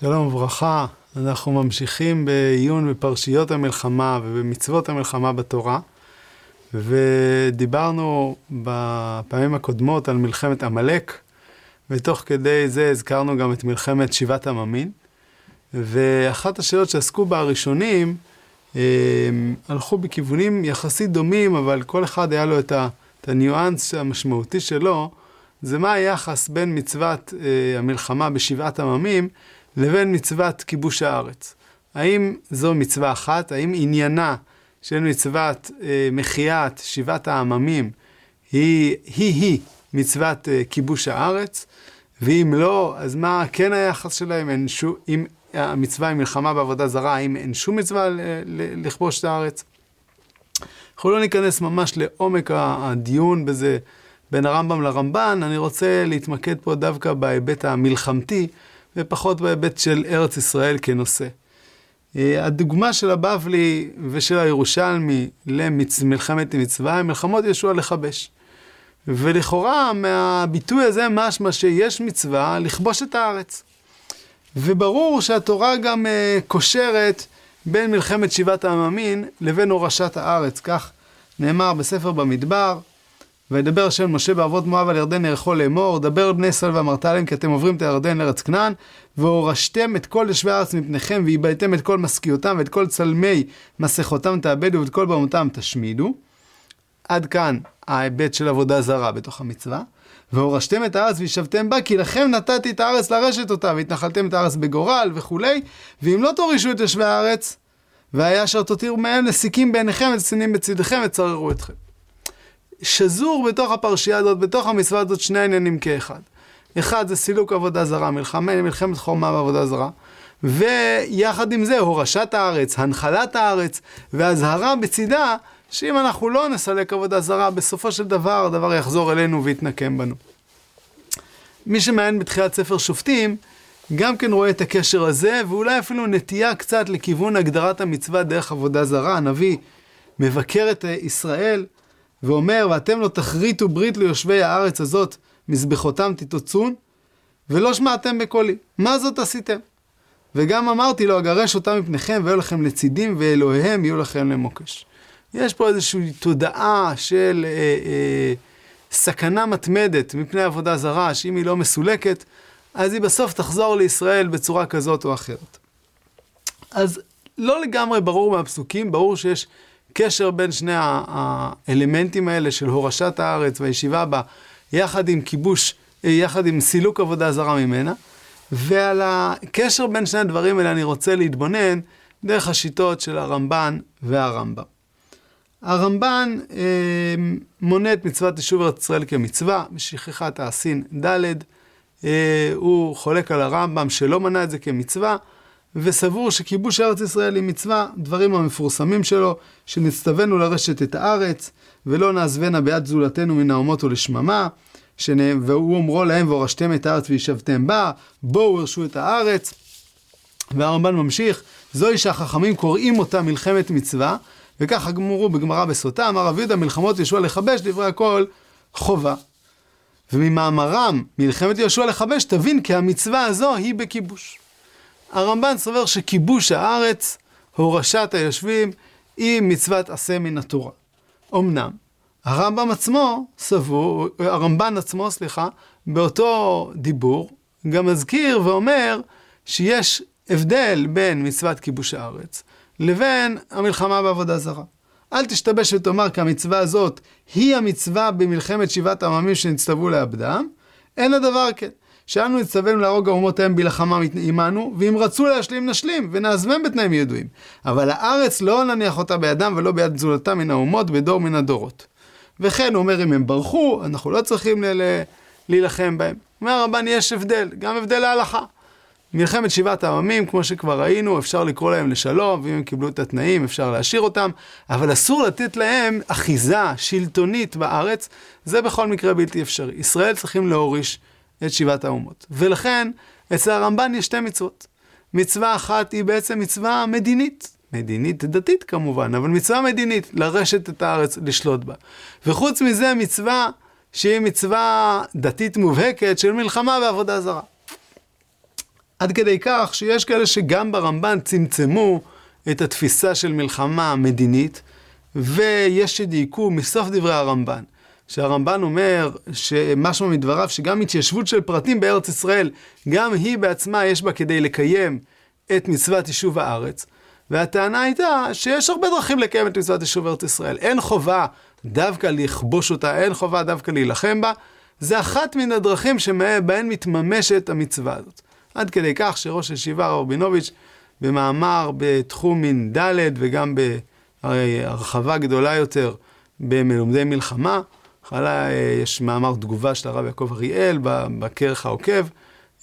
שלום וברכה, אנחנו ממשיכים בעיון בפרשיות המלחמה ובמצוות המלחמה בתורה, ודיברנו בפעמים הקודמות על מלחמת עמלק, ותוך כדי זה הזכרנו גם את מלחמת שבעת עממין, ואחת השאלות שעסקו בה הראשונים, הם, הלכו בכיוונים יחסית דומים, אבל כל אחד היה לו את, ה, את הניואנס המשמעותי שלו, זה מה היחס בין מצוות אה, המלחמה בשבעת עממים לבין מצוות כיבוש הארץ. האם זו מצווה אחת? האם עניינה של מצוות אה, מחיית שבעת העממים היא היא, מצוות אה, כיבוש הארץ? ואם לא, אז מה כן היחס שלהם? אין שום, אם המצווה היא מלחמה בעבודה זרה, האם אין שום מצווה לכבוש את הארץ? אנחנו לא ניכנס ממש לעומק הדיון בזה בין הרמב"ם לרמב"ן, אני רוצה להתמקד פה דווקא בהיבט המלחמתי. ופחות בהיבט של ארץ ישראל כנושא. אה, הדוגמה של הבבלי ושל הירושלמי למלחמת מצווה הם מלחמות ישוע לכבש. ולכאורה מהביטוי הזה משמע שיש מצווה לכבוש את הארץ. וברור שהתורה גם uh, קושרת בין מלחמת שבעת העממין לבין הורשת הארץ. כך נאמר בספר במדבר, וידבר השם משה בעבוד מואב על ירדן ירחו לאמור, דבר בני ישראל ואמרת להם כי אתם עוברים את הירדן לארץ כנען, והורשתם את כל יושבי הארץ מפניכם, ואיבדתם את כל משכיותם ואת כל צלמי מסכותם תאבדו ואת כל במותם תשמידו. עד כאן ההיבט של עבודה זרה בתוך המצווה. והורשתם את הארץ וישבתם בה, כי לכם נתתי את הארץ לרשת אותה, והתנחלתם את הארץ בגורל וכולי, ואם לא תורישו את יושבי הארץ, והיה אשר תותירו מהם נסיקים בעיניכם וצנינים בצדכם וצררו אתכם. שזור בתוך הפרשייה הזאת, בתוך המצווה הזאת, שני עניינים כאחד. אחד זה סילוק עבודה זרה, מלחמה, מלחמת חומה בעבודה זרה. ויחד עם זה, הורשת הארץ, הנחלת הארץ, ואזהרה בצידה, שאם אנחנו לא נסלק עבודה זרה, בסופו של דבר הדבר יחזור אלינו ויתנקם בנו. מי שמעיין בתחילת ספר שופטים, גם כן רואה את הקשר הזה, ואולי אפילו נטייה קצת לכיוון הגדרת המצווה דרך עבודה זרה. הנביא מבקר את ישראל, ואומר, ואתם לא תכריתו ברית ליושבי הארץ הזאת, מזבחותם תתוצון, ולא שמעתם בקולי. מה זאת עשיתם? וגם אמרתי לו, אגרש אותם מפניכם, ויהיו לכם לצידים, ואלוהיהם יהיו לכם למוקש. יש פה איזושהי תודעה של אה, אה, סכנה מתמדת מפני עבודה זרה, שאם היא לא מסולקת, אז היא בסוף תחזור לישראל בצורה כזאת או אחרת. אז לא לגמרי ברור מהפסוקים, ברור שיש הקשר בין שני האלמנטים האלה של הורשת הארץ והישיבה בה, יחד עם כיבוש, יחד עם סילוק עבודה זרה ממנה, ועל הקשר בין שני הדברים האלה אני רוצה להתבונן דרך השיטות של הרמב"ן והרמב"ם. הרמב"ן אה, מונה את מצוות יישוב ארץ ישראל כמצווה, בשכחת האסין ד', אה, הוא חולק על הרמב"ם שלא מנה את זה כמצווה, וסבור שכיבוש ארץ ישראל היא מצווה, דברים המפורסמים שלו, שנצטווינו לרשת את הארץ, ולא נעזבנה ביד זולתנו מן האומות ולשממה, שנה, והוא אומרו להם והורשתם את הארץ וישבתם בה, בואו הרשו את הארץ. והרמב"ן ממשיך, זוהי שהחכמים קוראים אותה מלחמת מצווה, וככה גמרו בגמרא בסוטה, אמר רב יהודה מלחמות יהושע לכבש, דברי הכל חובה. וממאמרם, מלחמת יהושע לכבש, תבין כי המצווה הזו היא בכיבוש. הרמב"ן סובר שכיבוש הארץ, הורשת היושבים, היא מצוות עשה מן התורה. אמנם, הרמב"ם עצמו סבור, הרמב"ן עצמו, סליחה, באותו דיבור, גם מזכיר ואומר שיש הבדל בין מצוות כיבוש הארץ לבין המלחמה בעבודה זרה. אל תשתבש ותאמר כי המצווה הזאת היא המצווה במלחמת שבעת העממים שנצטוו לאבדם, אין הדבר כן. שאנו נצטווינו להרוג האומות ההם בלחמה עמנו, ואם רצו להשלים נשלים, ונעזבם בתנאים ידועים. אבל הארץ לא נניח אותה בידם ולא ביד זולתם מן האומות בדור מן הדורות. וכן, הוא אומר, אם הם ברחו, אנחנו לא צריכים להילחם בהם. אומר הרמב"ן, יש הבדל, גם הבדל להלכה. מלחמת שבעת העממים, כמו שכבר ראינו, אפשר לקרוא להם לשלום, ואם הם קיבלו את התנאים, אפשר להשאיר אותם, אבל אסור לתת להם אחיזה שלטונית בארץ, זה בכל מקרה בלתי אפשרי. ישראל צריכים להוריש את שבעת האומות. ולכן, אצל הרמב"ן יש שתי מצוות. מצווה אחת היא בעצם מצווה מדינית. מדינית דתית כמובן, אבל מצווה מדינית, לרשת את הארץ, לשלוט בה. וחוץ מזה מצווה שהיא מצווה דתית מובהקת של מלחמה ועבודה זרה. עד כדי כך שיש כאלה שגם ברמב"ן צמצמו את התפיסה של מלחמה מדינית, ויש שדייקו מסוף דברי הרמב"ן, שהרמב"ן אומר, שמשמע מדבריו, שגם התיישבות של פרטים בארץ ישראל, גם היא בעצמה יש בה כדי לקיים את מצוות יישוב הארץ. והטענה הייתה שיש הרבה דרכים לקיים את מצוות יישוב ארץ ישראל. אין חובה דווקא לכבוש אותה, אין חובה דווקא להילחם בה. זה אחת מן הדרכים שבהן מתממשת המצווה הזאת. עד כדי כך שראש הישיבה הרב רבינוביץ' במאמר בתחום מין ד' וגם בהרחבה גדולה יותר במלומדי מלחמה, חלה, יש מאמר תגובה של הרב יעקב אריאל בכרך העוקב,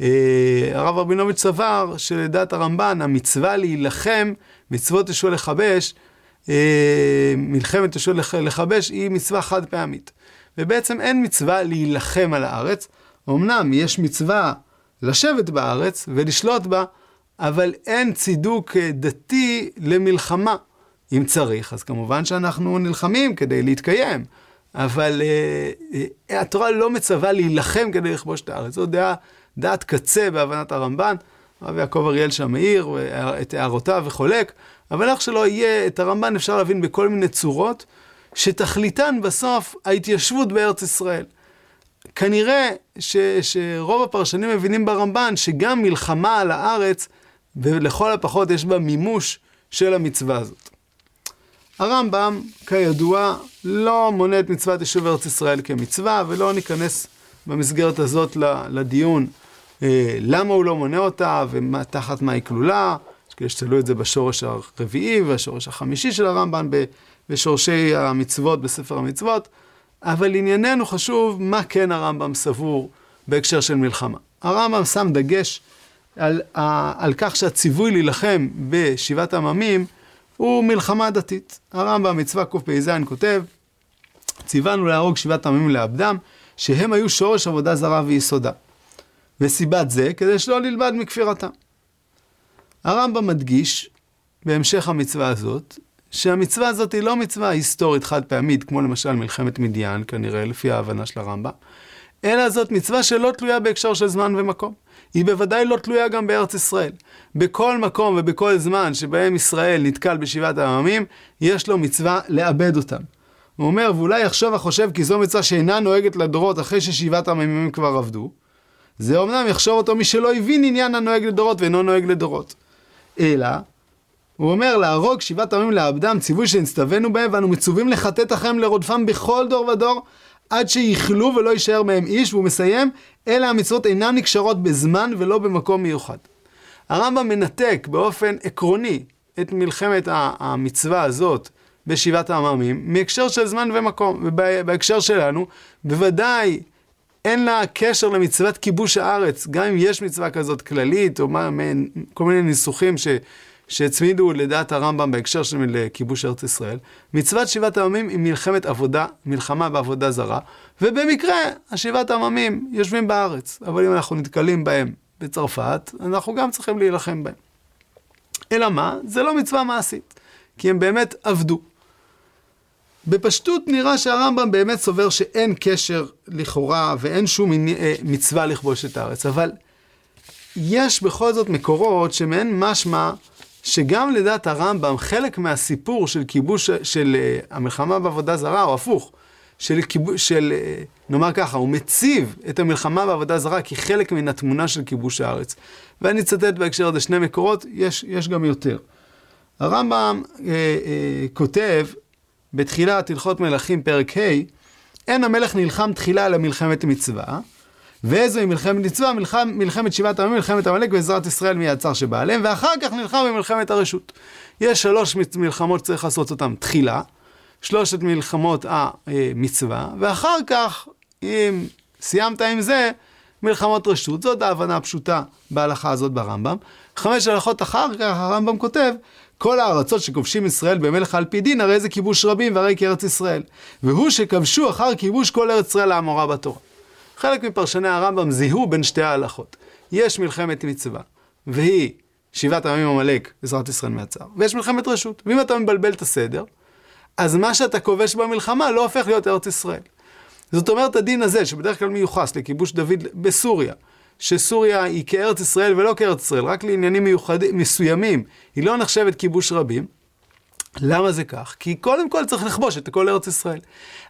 אה, הרב רבינוביץ' סבר שלדעת הרמב"ן המצווה להילחם, מצוות ישוע לכבש, אה, מלחמת ישוע לכבש היא מצווה חד פעמית. ובעצם אין מצווה להילחם על הארץ, אמנם יש מצווה לשבת בארץ ולשלוט בה, אבל אין צידוק אה, דתי למלחמה. אם צריך, אז כמובן שאנחנו נלחמים כדי להתקיים, אבל uh, התורה לא מצווה להילחם כדי לכבוש את הארץ. זו דעה, דעת קצה בהבנת הרמב"ן. הרב יעקב אריאל שם מעיר את הערותיו וחולק, אבל איך שלא יהיה, את הרמב"ן אפשר להבין בכל מיני צורות, שתכליתן בסוף ההתיישבות בארץ ישראל. כנראה ש, שרוב הפרשנים מבינים ברמב"ן שגם מלחמה על הארץ, ולכל הפחות יש בה מימוש של המצווה הזאת. הרמב"ם, כידוע, לא מונה את מצוות יישוב ארץ ישראל כמצווה, ולא ניכנס במסגרת הזאת לדיון אה, למה הוא לא מונה אותה ותחת מה היא כלולה. יש כאלה שתלו את זה בשורש הרביעי והשורש החמישי של הרמב"ם בשורשי המצוות בספר המצוות, אבל ענייננו חשוב מה כן הרמב"ם סבור בהקשר של מלחמה. הרמב"ם שם דגש על, על כך שהציווי להילחם בשבעת עממים הוא מלחמה דתית. הרמב"ם, מצווה קפ"ז, כותב, ציוונו להרוג שבעת עמים לעבדם, שהם היו שורש עבודה זרה ויסודה. וסיבת זה, כדי שלא נלמד מכפירתם. הרמב"ם מדגיש, בהמשך המצווה הזאת, שהמצווה הזאת היא לא מצווה היסטורית חד פעמית, כמו למשל מלחמת מדיין, כנראה, לפי ההבנה של הרמב"ם, אלא זאת מצווה שלא תלויה בהקשר של זמן ומקום. היא בוודאי לא תלויה גם בארץ ישראל. בכל מקום ובכל זמן שבהם ישראל נתקל בשבעת העממים, יש לו מצווה לאבד אותם. הוא אומר, ואולי יחשוב החושב כי זו מצווה שאינה נוהגת לדורות אחרי ששבעת העממים כבר עבדו. זה אמנם יחשוב אותו מי שלא הבין עניין הנוהג לדורות ואינו נוהג לדורות. אלא, הוא אומר, להרוג שבעת עמים לעבדם, ציווי שנצטווינו בהם, ואנו מצווים לחטט אחריהם לרודפם בכל דור ודור, עד שיכלו ולא יישאר מהם איש, והוא מסיים, אלה המצוות אינן נקשרות בזמן ולא במקום מיוחד. הרמב"ם מנתק באופן עקרוני את מלחמת המצווה הזאת בשבעת העממים מהקשר של זמן ומקום. ובהקשר שלנו, בוודאי אין לה קשר למצוות כיבוש הארץ, גם אם יש מצווה כזאת כללית, או מה, כל מיני ניסוחים ש... שהצמידו לדעת הרמב"ם בהקשר של כיבוש ארץ ישראל, מצוות שבעת העממים היא מלחמת עבודה, מלחמה בעבודה זרה, ובמקרה השבעת העממים יושבים בארץ, אבל אם אנחנו נתקלים בהם בצרפת, אנחנו גם צריכים להילחם בהם. אלא מה? זה לא מצווה מעשית, כי הם באמת עבדו. בפשטות נראה שהרמב"ם באמת סובר שאין קשר לכאורה ואין שום אה, מצווה לכבוש את הארץ, אבל יש בכל זאת מקורות שמעין משמע שגם לדעת הרמב"ם, חלק מהסיפור של כיבוש, של uh, המלחמה בעבודה זרה, או הפוך, של כיבוש, של, uh, נאמר ככה, הוא מציב את המלחמה בעבודה זרה כחלק מן התמונה של כיבוש הארץ. ואני אצטט בהקשר הזה שני מקורות, יש, יש גם יותר. הרמב"ם uh, uh, כותב בתחילת הלכות מלכים פרק ה', אין המלך נלחם תחילה אלא מלחמת מצווה, ואיזוהי מלחמת מצווה? מלחם, מלחמת שבעת העמים, מלחמת עמלק ועזרת ישראל מהצר שבא עליהם, ואחר כך נלחם במלחמת הרשות. יש שלוש מלחמות שצריך לעשות אותן תחילה, שלושת מלחמות המצווה, ואחר כך, אם סיימת עם זה, מלחמות רשות. זאת ההבנה הפשוטה בהלכה הזאת ברמב"ם. חמש הלכות אחר כך הרמב"ם כותב, כל הארצות שכובשים ישראל במלך על פי דין, הרי זה כיבוש רבים והרי כארץ ישראל. והוא שכבשו אחר כיבוש כל ארץ ישראל האמורה בתורה. חלק מפרשני הרמב"ם זיהו בין שתי ההלכות. יש מלחמת מצווה, והיא שבעת הימים עמלק, עזרת ישראל מהצער, ויש מלחמת רשות. ואם אתה מבלבל את הסדר, אז מה שאתה כובש במלחמה לא הופך להיות ארץ ישראל. זאת אומרת, הדין הזה, שבדרך כלל מיוחס לכיבוש דוד בסוריה, שסוריה היא כארץ ישראל ולא כארץ ישראל, רק לעניינים מיוחדים, מסוימים, היא לא נחשבת כיבוש רבים. למה זה כך? כי קודם כל צריך לכבוש את כל ארץ ישראל.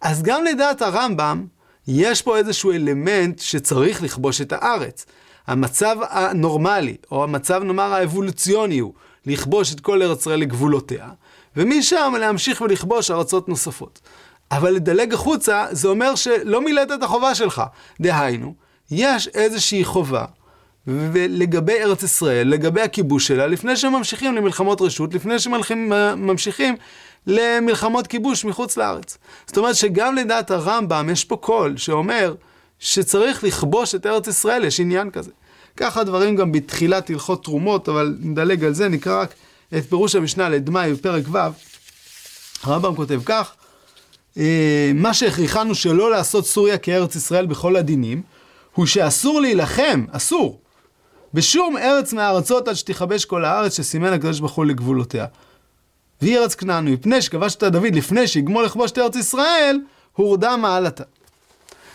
אז גם לדעת הרמב"ם, יש פה איזשהו אלמנט שצריך לכבוש את הארץ. המצב הנורמלי, או המצב נאמר האבולוציוני הוא לכבוש את כל ארץ ישראל לגבולותיה, ומשם להמשיך ולכבוש ארצות נוספות. אבל לדלג החוצה, זה אומר שלא מילאת את החובה שלך. דהיינו, יש איזושהי חובה ולגבי ארץ ישראל, לגבי הכיבוש שלה, לפני שממשיכים למלחמות רשות, לפני שממשיכים למלחמות כיבוש מחוץ לארץ. זאת אומרת שגם לדעת הרמב"ם יש פה קול שאומר שצריך לכבוש את ארץ ישראל, יש עניין כזה. ככה הדברים גם בתחילת הלכות תרומות, אבל נדלג על זה, נקרא רק את פירוש המשנה לדמאי בפרק ו', הרמב"ם כותב כך, אה, מה שהכריחנו שלא לעשות סוריה כארץ ישראל בכל הדינים, הוא שאסור להילחם, אסור, בשום ארץ מהארצות עד שתכבש כל הארץ שסימן הקדוש ברוך הוא לגבולותיה. והיא ארץ כנען, מפני שכבשת דוד לפני שיגמול לכבוש את ארץ ישראל, הורדה מעלתה.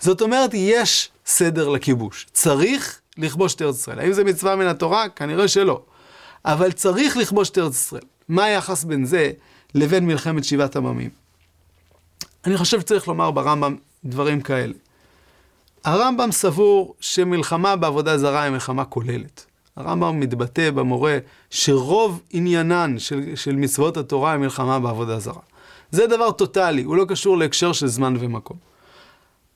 זאת אומרת, יש סדר לכיבוש. צריך לכבוש את ארץ ישראל. האם זה מצווה מן התורה? כנראה שלא. אבל צריך לכבוש את ארץ ישראל. מה היחס בין זה לבין מלחמת שבעת עממים? אני חושב שצריך לומר ברמב"ם דברים כאלה. הרמב"ם סבור שמלחמה בעבודה זרה היא מלחמה כוללת. הרמב"ם מתבטא במורה שרוב עניינן של, של מצוות התורה היא מלחמה בעבודה זרה. זה דבר טוטאלי, הוא לא קשור להקשר של זמן ומקום.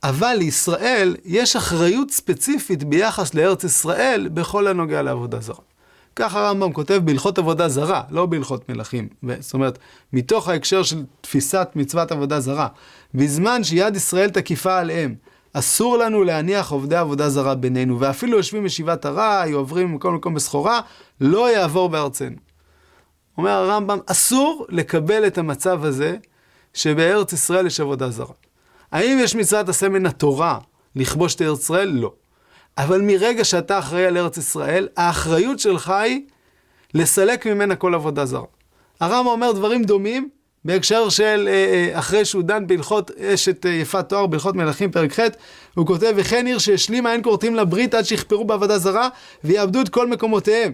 אבל לישראל יש אחריות ספציפית ביחס לארץ ישראל בכל הנוגע לעבודה זרה. כך הרמב"ם כותב בהלכות עבודה זרה, לא בהלכות מלכים. זאת אומרת, מתוך ההקשר של תפיסת מצוות עבודה זרה, בזמן שיד ישראל תקיפה עליהם, אסור לנו להניח עובדי עבודה זרה בינינו, ואפילו יושבים בישיבת ארעי, עוברים ממקום למקום בסחורה, לא יעבור בארצנו. אומר הרמב"ם, אסור לקבל את המצב הזה שבארץ ישראל יש עבודה זרה. האם יש מצוות עשה מן התורה לכבוש את ארץ ישראל? לא. אבל מרגע שאתה אחראי על ארץ ישראל, האחריות שלך היא לסלק ממנה כל עבודה זרה. הרמב"ם אומר דברים דומים בהקשר של אה, אה, אחרי שהוא דן בהלכות אשת אה, יפת תואר, בהלכות מלכים פרק ח', הוא כותב, וכן עיר שהשלימה אין כורתים לברית עד שיכפרו בעבודה זרה, ויאבדו את כל מקומותיהם.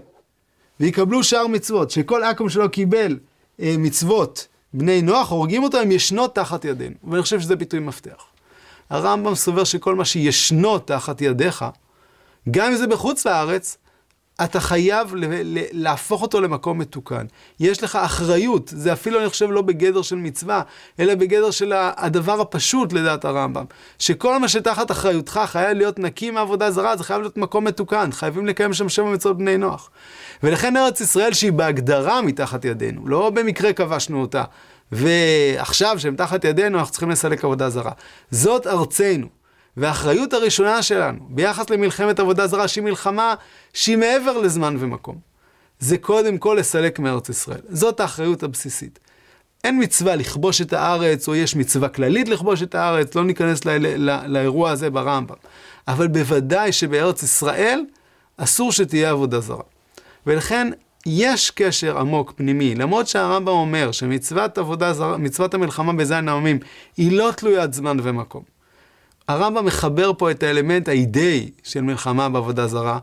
ויקבלו שאר מצוות, שכל אקום שלא קיבל מצוות בני נוח, הורגים אותו, הם ישנות תחת ידינו. ואני חושב שזה ביטוי מפתח. הרמב"ם סובר שכל מה שישנו תחת ידיך, גם אם זה בחוץ לארץ, אתה חייב להפוך אותו למקום מתוקן. יש לך אחריות, זה אפילו אני חושב לא בגדר של מצווה, אלא בגדר של הדבר הפשוט לדעת הרמב"ם. שכל מה שתחת אחריותך חייב להיות נקי מעבודה זרה, זה חייב להיות מקום מתוקן, חייבים לקיים שם שבע מצוות בני נוח. ולכן ארץ ישראל שהיא בהגדרה מתחת ידינו, לא במקרה כבשנו אותה, ועכשיו שהם תחת ידינו אנחנו צריכים לסלק עבודה זרה. זאת ארצנו. והאחריות הראשונה שלנו ביחס למלחמת עבודה זרה, שהיא מלחמה שהיא מעבר לזמן ומקום, זה קודם כל לסלק מארץ ישראל. זאת האחריות הבסיסית. אין מצווה לכבוש את הארץ, או יש מצווה כללית לכבוש את הארץ, לא ניכנס לא, לא, לאירוע הזה ברמב"ם. אבל בוודאי שבארץ ישראל אסור שתהיה עבודה זרה. ולכן יש קשר עמוק פנימי, למרות שהרמב"ם אומר שמצוות עבודה זרה, מצוות המלחמה בזין העמים היא לא תלוית זמן ומקום. הרמב"ם מחבר פה את האלמנט האידאי של מלחמה בעבודה זרה,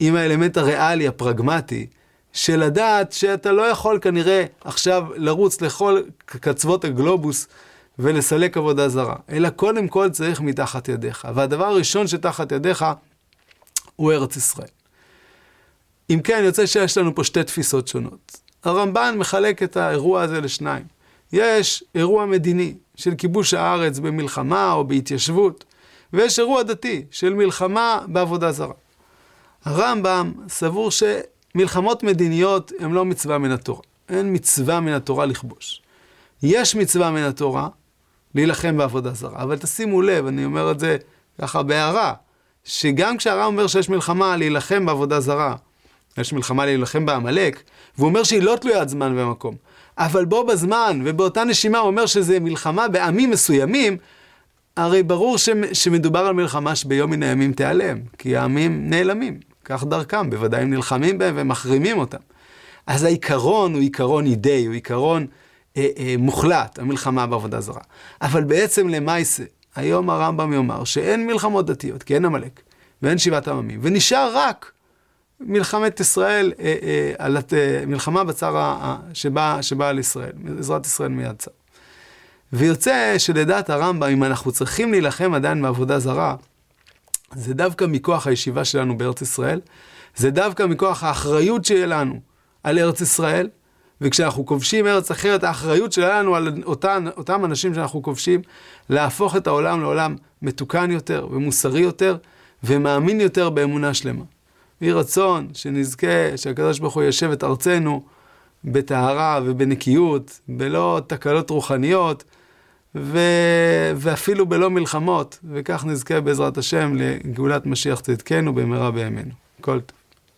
עם האלמנט הריאלי, הפרגמטי, של לדעת שאתה לא יכול כנראה עכשיו לרוץ לכל קצוות הגלובוס ולסלק עבודה זרה, אלא קודם כל צריך מתחת ידיך. והדבר הראשון שתחת ידיך הוא ארץ ישראל. אם כן, יוצא שיש לנו פה שתי תפיסות שונות. הרמב"ן מחלק את האירוע הזה לשניים. יש אירוע מדיני של כיבוש הארץ במלחמה או בהתיישבות, ויש אירוע דתי של מלחמה בעבודה זרה. הרמב"ם סבור שמלחמות מדיניות הן לא מצווה מן התורה. אין מצווה מן התורה לכבוש. יש מצווה מן התורה להילחם בעבודה זרה, אבל תשימו לב, אני אומר את זה ככה בהערה, שגם כשהרמב"ם אומר שיש מלחמה להילחם בעבודה זרה, יש מלחמה להילחם בעמלק, והוא אומר שהיא לא תלוית זמן ומקום. אבל בו בזמן, ובאותה נשימה הוא אומר שזה מלחמה בעמים מסוימים, הרי ברור ש, שמדובר על מלחמה שביום מן הימים תיעלם, כי העמים נעלמים, כך דרכם, בוודאי הם נלחמים בהם ומחרימים אותם. אז העיקרון הוא עיקרון אידאי, הוא עיקרון אה, אה, מוחלט, המלחמה בעבודה זרה. אבל בעצם למעשה, היום הרמב"ם יאמר שאין מלחמות דתיות, כי אין עמלק, ואין שיבת עממים, ונשאר רק מלחמת ישראל, אה, אה, אה, מלחמה בצר שבאה שבא על ישראל, עזרת ישראל מיד צר. ויוצא שלדעת הרמב"ם, אם אנחנו צריכים להילחם עדיין בעבודה זרה, זה דווקא מכוח הישיבה שלנו בארץ ישראל, זה דווקא מכוח האחריות שיהיה לנו על ארץ ישראל, וכשאנחנו כובשים ארץ אחרת, האחריות שלנו על אותן, אותם אנשים שאנחנו כובשים, להפוך את העולם לעולם מתוקן יותר ומוסרי יותר, ומאמין יותר באמונה שלמה. יהי רצון שנזכה שהקדוש ברוך הוא יושב את ארצנו בטהרה ובנקיות, בלא תקלות רוחניות, ו... ואפילו בלא מלחמות, וכך נזכה בעזרת השם לגאולת משיח צדקנו במהרה בימינו. כל טוב.